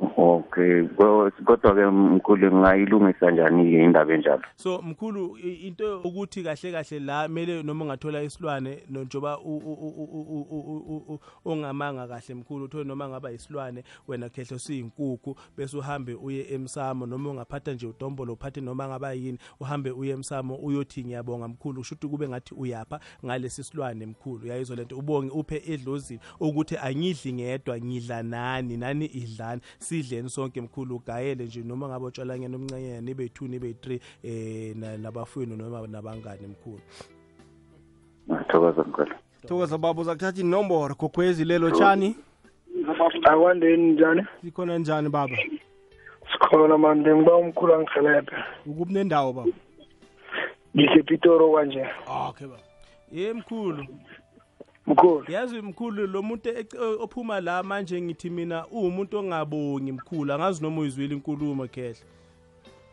S10: Okay, well kodwa ke mkhulu ngayilungisa kanjani ke indaba enjalo?
S2: So mkhulu into ukuthi kahle kahle la mele noma ungathola isilwane njoba ongamanga kahle mkhulu uthole noma ngaba isilwane wena khehlo siyinkukhu bese uhambe uye emsamo noma ungaphatha nje udombolo uphathe noma ngaba yini uhambe uye emsamo uyothi ngiyabonga mkhulu. Usho ukuthi kube ngathi uyapha ngalesi silwane mkhulu. Uyayizwa lento ubonge uphe edlozini ukuthi angidli ngedwa ngidla nani nani idlani. Sidleni sonke mkhulu ugayele nje noma ngabe utshwalanyana omncanyana nibe 2 nibe 3 eh na- nabafowenu noma nabangane mkhulu.
S10: Thokoza mkhulu.
S1: Thokoza baba uza kuthatha inomboro gogwezi lelo tshani
S11: akwandeni njani?
S1: Sikhona njani baba?
S11: Sikhona manje ngiba umkhulu angihelebhe
S1: ukuphi nendawo baba?
S11: Ngisepitoro kwanje
S1: okay baba.
S2: Ye mkhulu. Yazi mkhulu lo muntu ec- ophuma la manje ngithi mina uwumuntu ongabongi mkhulu. Angazi noma uyizwile inkulumo khehla.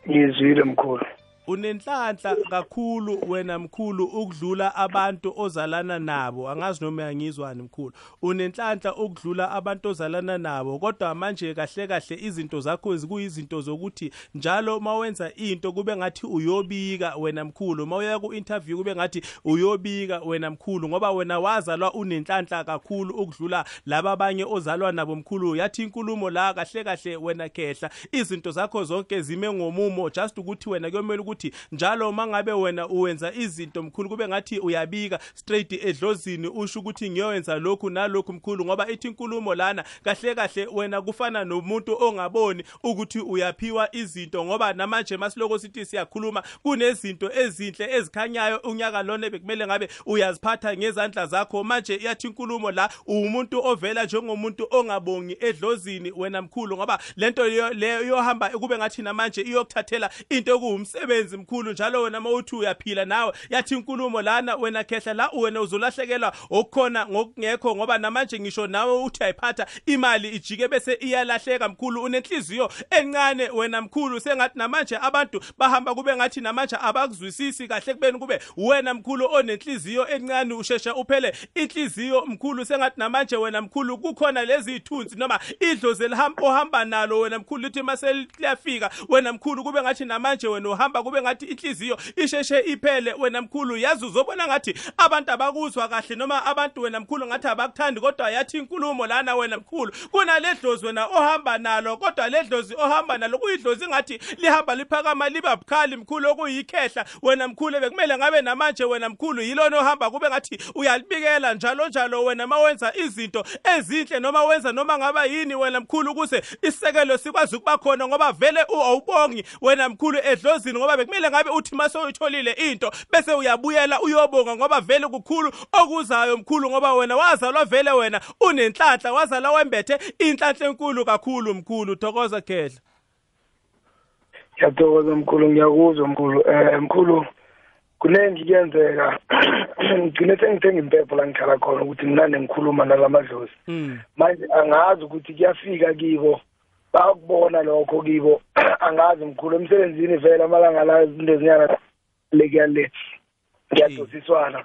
S11: Ngizwile mkhulu.
S2: Unenhlanhla kakhulu wena mkhulu ukudlula abantu ozalana nabo. Angazi noma uyangizwani mkhulu. Unenhlanhla ukudlula abantu ozalana nabo. Kodwa manje kahle kahle izinto zakho zikuyizinto zokuthi njalo mawenza into kube ngathi uyobika wena mkhulu. Mawuya ku interview kube ngathi uyobika wena mkhulu. Ngoba wena wazalwa unenhlanhla kakhulu ukudlula laba abanye ozalwa nabo mkhulu. Yathi inkulumo la kahle kahle wena khehla. Izinto zakho zonke zime ngomumo. Just ukuthi wena kuyomela ukuthi njalo mangabe wena uwenza izinto mkhulu kube ngathi uyabika straight edlozini usho ukuthi ngiyowenza lokhu nalokhu mkhulu ngoba ithi inkulumo lana kahle kahle wena kufana nomuntu ongaboni ukuthi uyaphiwa izinto ngoba namanje masiloko sithi siyakhuluma kunezinto ezinhle ezikhanyayo unyaka lona bekumele ngabe uyaziphatha ngezandla zakho. Manje iyathi inkulumo la umuntu ovela njengomuntu ongabongi edlozini wena mkhulu ngoba lento leyo yohamba kube ngathi namanje iyokuthathela into ekuwumsebenzi. Mkhulu njalo wena mawuthi uyaphila nawe. Yathi inkulumo lana wena khehla la wena uzolahlekelwa okukhona ngokungekho ngoba namanje ngisho nawe uthi ayiphatha imali ijike bese iyalahleka mkhulu unenhliziyo encane wena mkhulu. Sengathi namanje abantu bahamba kube ngathi namanje abakuzwisisi kahle kubeni kube wena mkhulu onenhliziyo encane usheshe uphele inhliziyo mkhulu. Sengathi namanje wena mkhulu kukhona lezi ithunzi noma idlozi elihamba ohamba nalo wena mkhulu lithi mase liyafika wena mkhulu kube ngathi namanje wena uhamba kube ngathi inhliziyo isheshe iphele wena mkhulu yazi uzobona ngathi abantu abakuzwa kahle noma abantu wena mkhulu ngathi abakuthandi kodwa yathi inkulumo lana wena mkhulu kunaledlozi wena ohamba nalo kodwa ledlozi ohamba nalo kuyidlozi ngathi lihamba liphakama liba bukhali mkhulu okuyikhehla. Wena mkhulu bekumele ngabe namanje wena mkhulu yilona ohamba kube ngathi uyalibikela njalo njalo wena mawenza izinto ezinhle noma wenza noma ngaba yini wena mkhulu ukuze isisekelo sikwazi ukuba khona ngoba vele awubongi wena mkhulu edlozini ngoba bekumele ngabe uthi mase uyitholile into bese uyabuyela uyobonga ngoba vele kukhulu okuzayo mkhulu ngoba wena wazalwa vele wena unenhlanhla wazalwa wembethe inhlanhla enkulu kakhulu mkhulu. Thokoza khehla.
S11: Ngiyathokoza mkhulu ngiyakuzwa mkhulu. Um mkhulu kuningi kuyenzeka ngigcine sengithenga impepho la ngihlala khona ukuthi mnande ngikhuluma nala madlozi. Manje angazi ukuthi kuyafika kibo bakubona lokho kibo angazi mkhulu emsebenzini vele amalanga la izinto ezinyana lekuyale ngiyadosiswana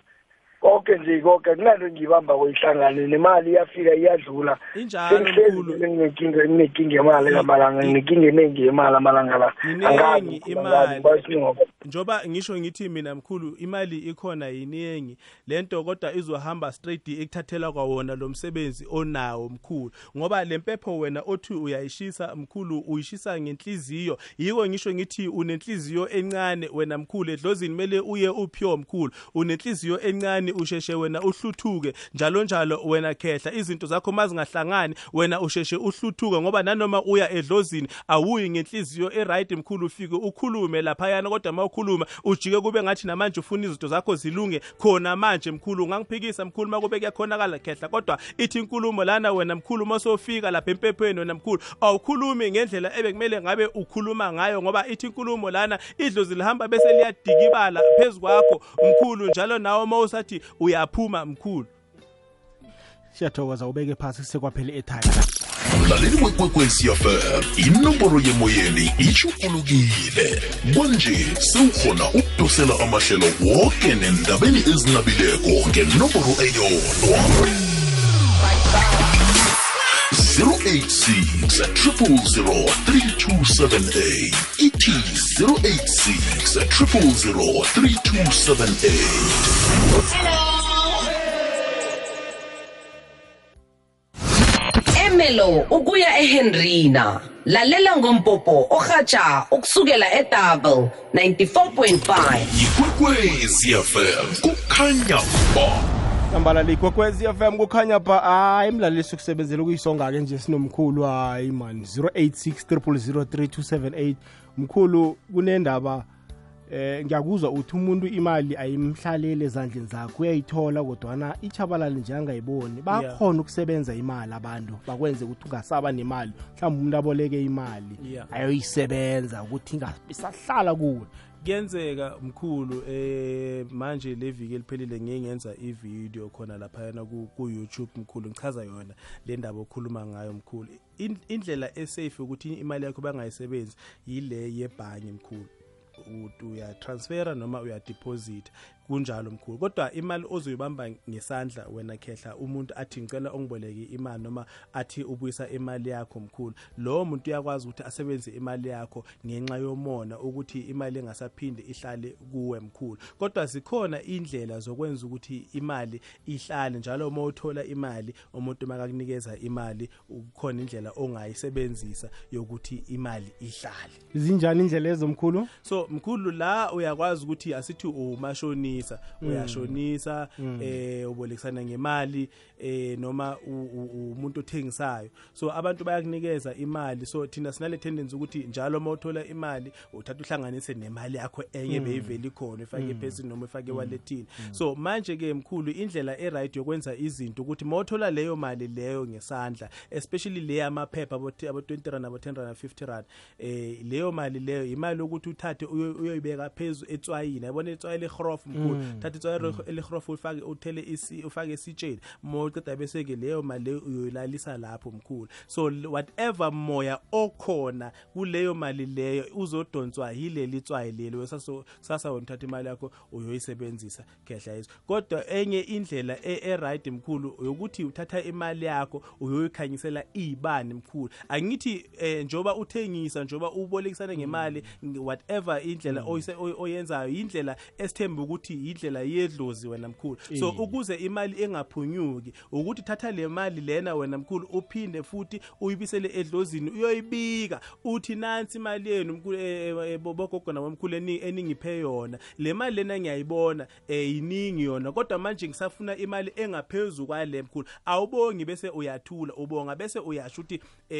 S11: konke nje konke. Kunanto ngiyibamba kweyihlangane nemali iyafika iyadlula. Sengihlezi nginenkinga yemali lamalanga nginenkinga eningi yemali amalanga la.
S2: Iningi imali. njoba ngisho ngithi mina mkhulu imali ikhona yiningi. Lento kodwa izohamba straight ekuthathela kwawona lo msebenzi onawo mkhulu. Ngoba lempepho wena othi uyayishisa mkhulu uyishisa ngenhliziyo. Yiko ngisho ngithi unenhliziyo encane wena mkhulu. Edlozini mele uye upure mkhulu. Unenhliziyo encane usheshe wena uhluthuke njalo njalo wena khehla. Izinto zakho mazingahlangani wena usheshe uhluthuke ngoba nanoma uya edlozini awuyi ngenhliziyo eright mkhulu ufike ukhulume lapha yana kodwa mawukhuluma ujike kube ngathi namanje ufuna izinto zakho zilunge khona manje mkhulu. Ungangiphikisa mkhulu makube kuyakhonakala khehla. Kodwa ithi inkulumo lana wena mkhulu masofika lapha empephweni wena mkhulu awukhulumi ngendlela ebekumele ngabe ukhuluma ngayo ngoba ithi inkulumo lana idlozi lihamba bese liyadikibala phezukwakho mkhulu. Njalo nawe mawusathi uyaphuma mkhulu.
S1: Siyathokoza ubeke phasi sekwaphela etime
S4: mlaleli wekwekwezi fm inomboro yemoyeni itshugulukile kwanje sewukhona ukudosela amahlelo woke nendabeni ezinabileko ngenomboro eyodwa 086 000 3278 ithi 086 000 3278
S5: emelo ukuya ehenrina. Lalela ngompopo ohatsha ukusukela edouble 94.5
S4: ikwekwezi fm kukhanya ba
S1: nambala likwekwezi FM kukhanya pha. Hayi mlalisi ukusebenzela ukuyisonga-ke nje sinomkhulu. Hayi man 086 3278 mkhulu kunendaba eh ngiyakuzwa uthi umuntu imali ayimhlalele ezandleni zakho uyayithola kodwana ichabalale nje angayiboni. Bakhona ukusebenza imali abantu bakwenze ukuthi ungasaba nemali. Mhlawumbe umuntu aboleke imali
S2: Yeah.
S1: ayoyisebenza ukuthi isahlala kuwe
S2: kuyenzeka mkhulu eh manje le viki eliphelile ngiye ngenza ivideo khona laphayana ku ku YouTube mkhulu ngichaza yona le ndaba okhuluma ngayo mkhulu. In- indlela esafe ukuthi imali yakho bangayisebenzi yile yebhangi mkhulu. Ut- uyatransfera noma uyadeposit kunjalo mkhulu. Kodwa imali ozoyibamba ngesandla wena khehla umuntu athi ngicela ongiboleki imali noma athi ubuyisa imali yakho mkhulu. Lowo muntu uyakwazi ukuthi asebenzise imali yakho ngenxa yomona ukuthi imali engasaphinde ihlale kuwe mkhulu. Kodwa zikhona indlela zokwenza ukuthi imali ihlale njalo uma uthola imali umuntu makakunikeza imali ukukhona indlela ongayisebenzisa yokuthi imali ihlale.
S1: Zinjani indlela ezomkhulu?
S2: So mkhulu la uyakwazi ukuthi asithi umashonisa
S1: Mm.
S2: uyashonisa
S1: Mm.
S2: eh ubolekisana ngemali eh noma umuntu othengisayo. So abantu bayakunikeza imali. So thina sinale tendency ukuthi njalo uma uthola imali uthatha uhlanganise nemali yakho enye
S1: Mm.
S2: beyiveli khona ifake ephesini noma ifake ewalletini so manje ke mkhulu indlela eright yokwenza izinto ukuthi mawuthola leyo mali leyo ngesandla especially le amaphepha abo abo 20 rand abo 10 rand na 50 rand eh leyo mali leyo imali ukuthi uthathe uyo- uyoyibeka phezulu etswayini. Yabona etswayi lehrof mkhulu?
S1: Mm.
S2: thatha etswayi lehrof ufake uthele isi ufake esitsheni moceda bese ke leyo mali leyo uyoyilalisa lapho mkhulu. So whatever moya okhona kuleyo mali leyo uzodonswa yileli tswayi leli wena uthatha imali yakho uyoyisebenzisa khehla yizo kodwa enye indlela e- e-right mkhulu yokuthi uthatha imali yakho uyoyikhanyisela iy'bani mkhulu. Angithi um njengoba uthengisa njengoba ubolekisane ngemali whatever indlela oyise- oyenzayo yindlela esithemba ukuthi indlela yedlozi wena mkhulu. So ukuze imali engaphunyuki ukuthi thatha le mali lena wena mkhulu uphinde futhi uyibisele edlozini uyoyibika. Uthi nansi imali yenu mkhulu eh, eh, bogogo nabomkhulu eni- eningiphe yona. Le mali lena ngiyayibona eh iningi yona. Kodwa manje ngisafuna imali engaphezulu kwale mkhulu. Awubongi bese uyathula ubonga bese uyasho ukuthi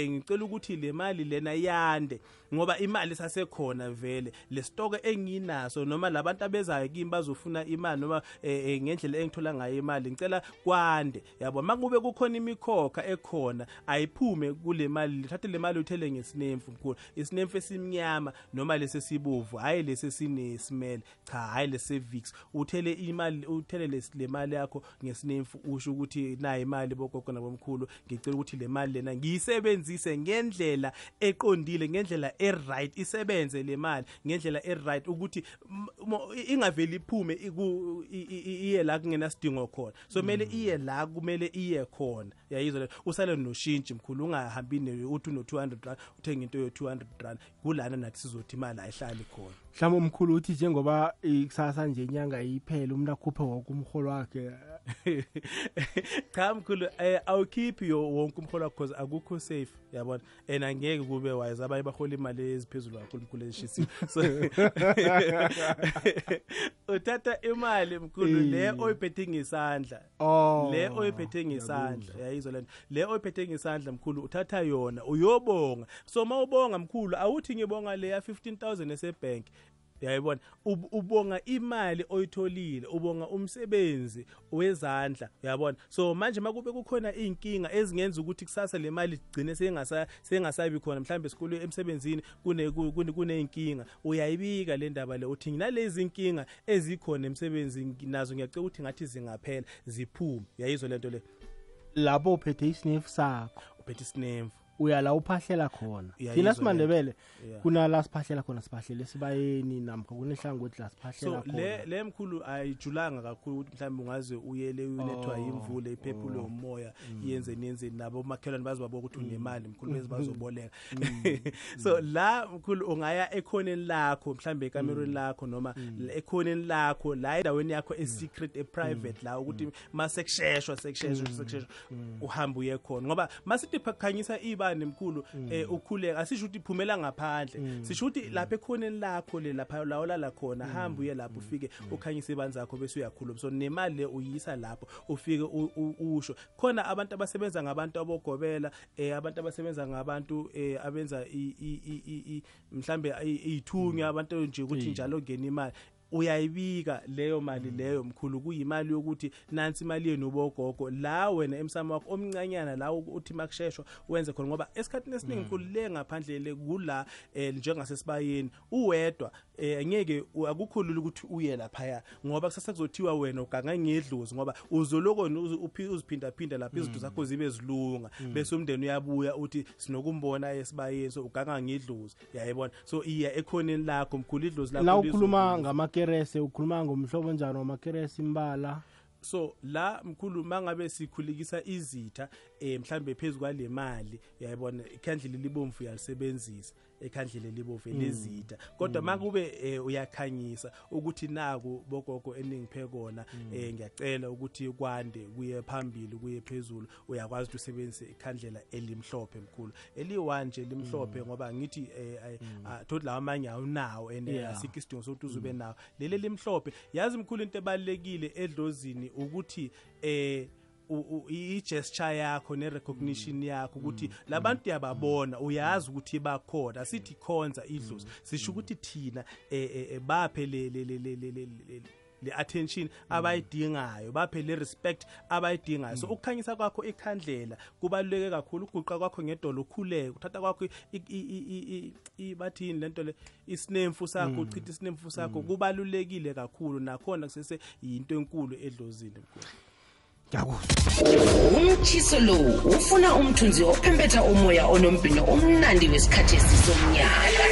S2: ngicela ukuthi le mali lena yande. Ngoba imali sasekhona vele. Le stock enginaso noma labantu abezayo kimi bazofuna imali noma eh, eh, ngendlela engithola ngayo imali ngicela kwande. Yabo makube kukhona imikhokha ekhona ayiphume kule mali lithathe le mali uthele ngesinemfu mkhulu isinemfu esimnyama noma lesesibovu hayi lesesine smell cha hayi lesevix uthele imali uthele les- le mali yakho ngesinemfu usho ukuthi nayi imali bogogo nabomkhulu ngicela ukuthi le mali lena ngiyisebenzise ngendlela eqondile ngendlela eright isebenze le mali ngendlela eright ukuthi ingaveli iphume iye la kungenasidingo khona. So kumele iye la kumele iye khona. Yayizwa le usale noshintshi mkhulu ungahambi uthi uno-200 rand uthenge into yo-200 rand kulana nathi sizothi imali ayihlali khona.
S1: Mhlawumbe umkhulu uthi njengoba ikusasa nje inyanga iphele umuntu akhuphe woke umholo wakhe
S2: cha mkhulu um awukhiphi wonke umholo wakho because akukho safe yabona? And angeke kube wise abanye bahola imali eziphezulu kakhulu mkhulu ezishisiwe so uthatha imali mkhulu le
S1: Eh.
S2: oyiphethe ngesandla.
S1: Oh,
S2: le oyiphethe ngesandla yayizwa lento le oyiphethe ngesandla mkhulu uthatha yona uyobonga. So mawubonga mkhulu awuthi ngibonga le ya 15000 esebhank yayibona? Ub- ubonga imali oyitholile ubonga umsebenzi wezandla uyabona? So manje makube kukhona inkinga ezingenza ukuthi kusasa le mali igcine sengasa sengasabi khona mhlambe esikolwe emsebenzini kune kune kuneyinkinga uyayibika le ndaba le. Uthi nalezi inkinga ezikhona emsebenzini nazo ngiyacela ukuthi ngathi zingaphela ziphume. Yayizwa lento le.
S1: Lapho uphethe isinefu sakho.
S2: Uphethe isinemfu
S1: uya la uphahlela khona. Thina simandebele
S2: Yeah.
S1: kunala siphahlela khona siphahlela esibayeni namkha kunehlangothi la siphahlela
S2: so le le mkhulu ayijulanga kakhulu ukuthi mhlawumbe ungaze uyele ulethwa
S1: Oh,
S2: imvula iphephule
S1: oh.
S2: umoya
S1: Mm.
S2: yenze niyenzeni nabo makhelwane bazobaba ukuthi unemali mkhulu bese bazoboleka.
S1: Mm.
S2: so la mkhulu ungaya ekhoneni lakho mhlawumbe ekamerweni lakho noma ekhoneni lakho la endaweni yakho e-secret e-private la ukuthi masekusheshwa sekusheshwa sekusheshwa uhambe uye khona. Ngoba masithi khanyisa ibani mkhulu eh ukhuleka. Asisho ukuthi phumela ngaphandle. Sisho ukuthi lapha ekhoneni lakho le lapha la olala khona hamba uye lapho ufike ukhanyise ibani zakho bese uyakhuluma. So nemali le uyisa lapho ufike usho. Khona abantu abasebenza ngabantu abogobela eh abantu abasebenza ngabantu eh abenza mhlambe i- abantu nje ukuthi
S1: Mm.
S2: njalo ngena imali uyayibika leyo mali leyo mkhulu kuyimali yokuthi nansi imali yenu bogogo la wena emsamo wakho omncanyana la uthi makusheshwa wenze khona ngoba esikhathini esiningi mkhulu le ngaphandle le kula eh, njengasesibayeni uwedwa eh, ngeke u- akukho lula ukuthi uye laphaya ngoba kusasa kuzothiwa wena uganga ngedlozi ngoba uzoloko uziphinda phinda lapha izinto zakho zibe zilunga bese umndeni uyabuya uthi sinokumbona esibayeni so uganga ngedlozi yayibona. So iya ekhoneni lakho mkhulu idlozi lakho
S1: la ukhuluma ngamakerese ukhuluma ngomhlobo njani wamakerese imbala?
S2: So la mkhulu mangabe sikhulikisa izitha eh mhlambe phezulu kwale mali uyayibona ikhandlela libomvu uyalisebenzisa. Ekhandlela libomvu elezitha. Kodwa makube eh, uyakhanyisa ukuthi naku bogogo eningiphe kona eh ngiyacela ukuthi kwande kuye phambili kuye phezulu. Uyakwazi ukuthi usebenzise ikhandlela elimhlophe mkhulu. Eli1 nje limhlophe ngoba ngithi eh, ah, thothi lawa amanye awunawo and asikho isidingo sokuthi uzube nawo. Leli limhlophe yazi mkhulu into ebalekile edlozini ukuthi eh u- u- i gesture yakho ne recognition yakho ukuthi labantu uyababona uyazi ukuthi bakhona. Asithi khonza idlozi. Sisho ukuthi thina eh, eh, eh, baphe le le le le le- le- le- le attention abayidingayo baphe le respect abayidingayo. So ukukhanyisa kwakho ekhandlela kubaluleke kakhulu. Ukuguqa kwakho ngedolo ukhuleke. Uthatha kwakho bathini lento le isinemfu sakho uchitha isinemfu sakho. Kubalulekile kakhulu. Nakhona kusese yinto enkulu edlozini mkhulu.
S5: Umtshiso lo ufuna umthunzi ophempetha umoya onombhino omnandi wesikhathi esisomnyaka.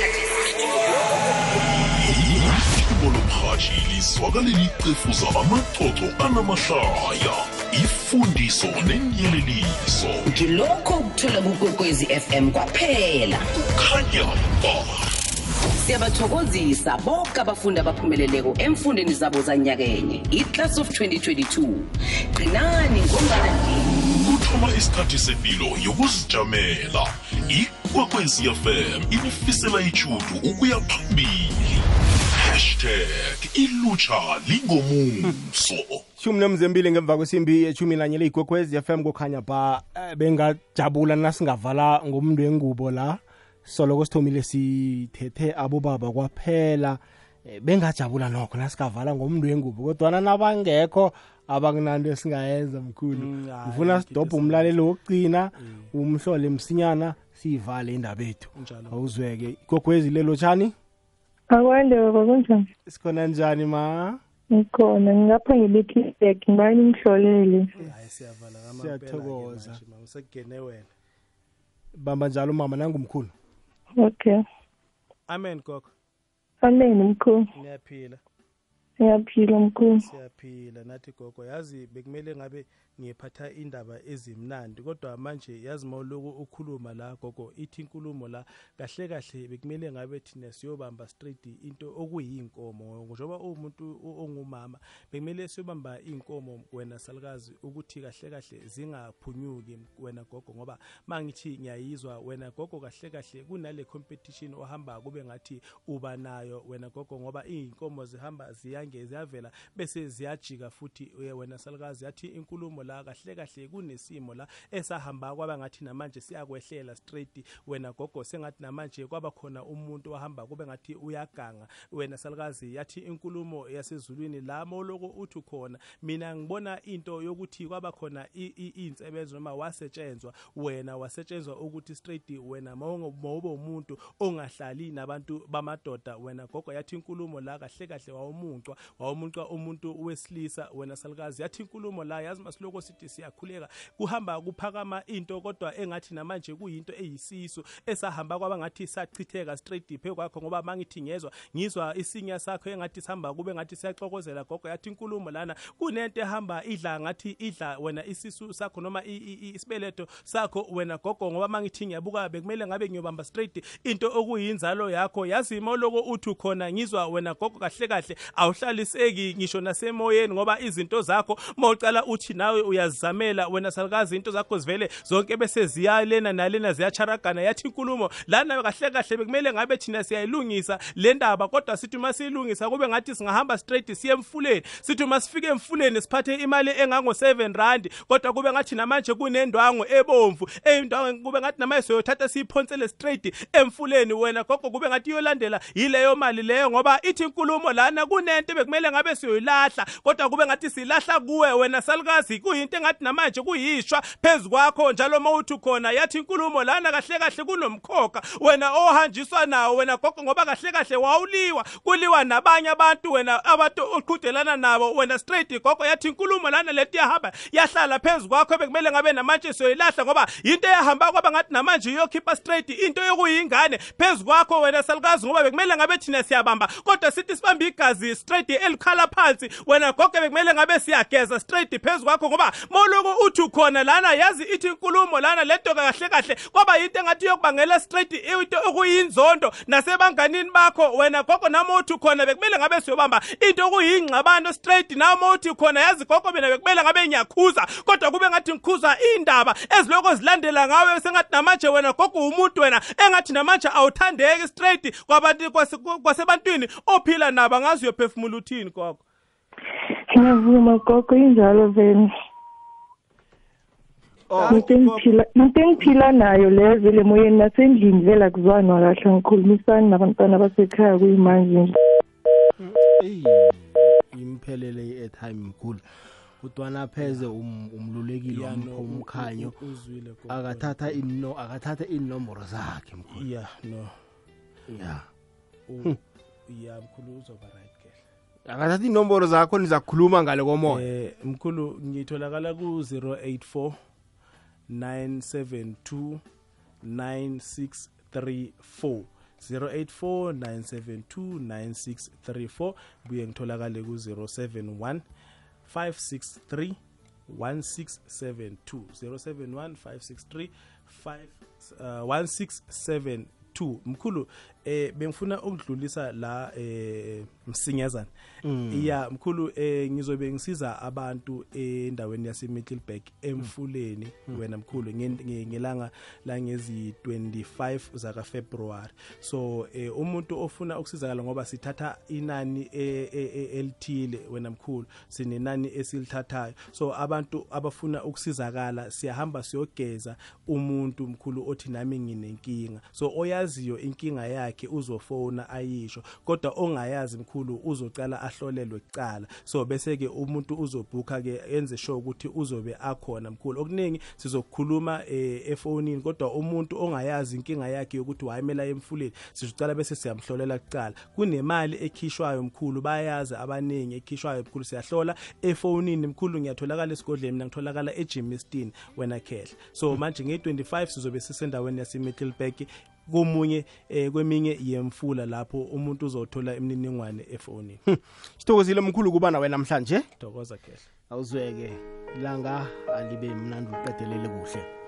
S4: Ibo lomhathi lizwakaleli cefuza amaxoxo anamahlaya. Ifundiso nenyeleliso.
S5: Ngilokho ukuthola kukwekwezi fm kwaphela.
S4: Khanya ba.
S5: Siyabathokozisa bonke abafundi abaphumeleleko emfundeni zabo zanyakenye. Iclass of 2022 qinani ngombana
S4: kuthoma isikhathi sepilo yokuzijamela. Ikwekwezfm inifisela ichudu ukuya phambili. Hashtag ilutsha lingomuso.
S1: Shumi nemzembili ngemva kwesimbi eshumi nanye leyigwekwezi FM kukhanya ba eh, bengajabula nasingavala ngomntu wengubo la soloko sithomile sithethe abobaba kwaphela eh, bengajabula nokho nasikavala ngomntu wengubo kodwana nabangekho abakunanto esingayenza mkhulu.
S2: Mm, hayi,
S1: ngifuna
S2: into
S1: sidobhe umlaleli wokugcina umhlole msinyana siyivale indaba ethu
S2: Njalo.
S1: awuzweke. Igogwezi lelo tshani
S12: akwande baba kunjani
S1: sikhona njani ma?
S12: Ngikhona ngingapha ngibe-feedback ngibani ngihlolele
S2: hayi siyavala
S1: Siyathokoza.
S2: ngamampela usegene wena.
S1: Bamba njalo mama nangumkhulu.
S12: Okay.
S2: Amen gogo
S12: amen mkhulu.
S2: Niyaphila
S12: ngiyaphila mkhulu.
S2: Siyaphila. Nathi gogo yazi bekumele ngabe ngiphatha indaba ezimnandi. Kodwa manje yazi mawuloku ukhuluma la gogo ithi inkulumo la kahle kahle bekumele ngabe thina siyobamba straight into okuyinkomo. Njengoba uwumuntu o- ongumama bekumele siyobamba inkomo wena salukazi ukuthi kahle kahle zingaphunyuki wena gogo. Ngoba mangithi ngiyayizwa wena gogo kahle kahle kunale competition ohamba kube ngathi uba nayo wena gogo. Ngoba iy'nkomo zihamba ziyange ziyavela bese ziyajika futhi uye wena salukazi yathi inkulumo la kahle kahle kunesimo la esahamba kwaba ngathi namanje siyakwehlela straight. Wena gogo sengathi namanje kwaba khona umuntu ohamba kube ngathi uyaganga. Wena salukazi yathi inkulumo yasezulwini la mawuloko uthi khona mina ngibona into yokuthi kwaba khona i- i- iy'nsebenzo noma wasetshenzwa. Wena wasetshenzwa ukuthi straight wena mawube umuntu ongahlali nabantu bamadoda. Wena gogo yathi inkulumo la kahle kahle wawumuncwa wawumuncwa umuntu wesilisa. Wena salukazi yathi inkulumo la yazi masiloko sithi siyakhuleka. Kuhamba kuphakama into kodwa engathi namanje kuyinto eyisiso esahamba kwaba ngathi sachitheka straight phe kwakho ngoba mangithi ngezwa ngizwa isinya sakho engathi sihamba kube ngathi siyaxokozela gogo yathi inkulumo lana kunento ehamba idla ngathi idla wena isisu sakho noma i- i- i- isibeletho sakho wena gogo ngoba mangithi ngiyabuka bekumele ngabe ngiyobamba straight into okuyinzalo yakho yazi moloko uthi khona ngizwa wena gogo kahle kahle awuhlaliseki ngisho nasemoyeni ngoba izinto zakho mawucala uthi nawe uyazizamela wena salukazi into zakho zivele zonke bese ziyalena nalena ziyacharagana yathi inkulumo lana kahle kahle bekumele ngabe thina siyayilungisa le ndaba kodwa sithi uma siyilungisa kube ngathi singahamba straight siye emfuleni. Sithi uma sifike emfuleni siphathe imali engango-7 rand kodwa kube ngathi namanje kunendwango ebomvu eyindwango kube ngathi namanje soyothatha siyiphonsele straight emfuleni wena. Gogo kube ngathi iyolandela yileyo mali leyo ngoba ithi inkulumo lana kunento into bekumele ngabe siyoyilahla kodwa kube ngathi silahla kuwe wena salukazi kuyinto engathi namanje kuyishwa phezu kwakho njalo uma uthi khona yathi inkulumo lana kahle kahle kunomkhokha wena ohanjiswa nawo wena gogo ngoba kahle kahle wawuliwa kuliwa nabanye abantu wena abantu oqhudelana nabo wena straight gogo yathi inkulumo lana leti yahamba yahlala phezu kwakho bekumele ngabe namanje siyoyilahla ngoba into eyahamba kwaba ngathi namanje iyokhipha straight into yokuyingane phezu kwakho wena salukazi ngoba bekumele ngabe thina siyabamba. Kodwa sithi sibambe igazi straight elikhala phansi wena gogo bekumele ngabe siyageza straight phezu kwakho ngoba moloku uthi khona lana yazi ithi inkulumo lana lento kahle kahle kwaba yinto engathi yokubangela straight into okuyinzondo nasebanganini bakho. Wena gogo nami uthi khona bekumele ngabe siyobamba into okuyingxabano straight nami uthi khona yazi gogo mina bekumele ngabe ngiyakhuza. Kodwa kube ngathi ngikhuza indaba eziloko zilandela ngawe sengathi namanje wena gogo umuntu wena engathi namanje awuthandeki straight kwabantu kwase- kwasebantwini ophila nabo angazi uyophefumula uthini gogo.
S12: Ngiyavuma gogo injalo vele. Into engiphila nayo leyo vele emoyeni nasendlini vela kuzwana kahle ngikhulumisani nabantwana basekhaya kuyimanje. Nje
S1: eyi imphelele i-airtime mkhulu. Utwana pheze um- umlulekile
S2: Ya,
S1: umkhanyo. akathatha ino akathatha inomboro zakhe mkhulu.
S2: Yeah no.
S1: Ya.
S2: U- ya mkhulu uzoba right ke.
S1: Akathatha inomboro zakho niza kukhuluma ngale komoya.
S2: Eh mkhulu ngitholakala ku 084 972 9634 084 972 9634 buye ngitholakale ku 071 563 1672 071 563 5 uh, 1672 mkhulu eh bengifuna ukudlulisa la eh msinyazana.
S1: Mm.
S2: ya mkhulu eh ngizobe ngisiza abantu endaweni yase Middleburg emfuleni wena mkhulu nge- nge- ngelanga la ngezi 25 zaka February so eh umuntu ofuna ukusizakala ngoba sithatha inani eh, eh, eh, elithile wena mkhulu sinenani esilithathayo. So abantu abafuna ukusizakala siyahamba siyogeza umuntu mkhulu othi nami nginenkinga. So oyaziyo inkinga yakhe uzofona ayisho kodwa ongayazi mkhulu uzocala ahlolelwe kucala. So bese ke umuntu uzobhuka ke enze sure ukuthi uzobe akhona mkhulu. Okuningi sizokukhuluma eh, efonini kodwa umuntu ongayazi inkinga yakhe yokuthi wayemela emfuleni sizocala bese siyamhlolela kucala. Kunemali ekhishwayo mkhulu bayazi abaningi ekhishwayo mkhulu siyahlola. Efonini mkhulu ngiyatholakala esigodleni mina ngitholakala eJimmiston wena khehla. So manje nge25 sizobe sisendaweni yase Middleburg komunye eh, kweminye yemfula lapho umuntu uzothola imininingwane efonini.
S1: Sithokozile mkhulu kuba nawe namhlanje.
S2: Thokoza khehla.
S1: Awuzweke. Ilanga alibe mnandi uqedelele kuhle.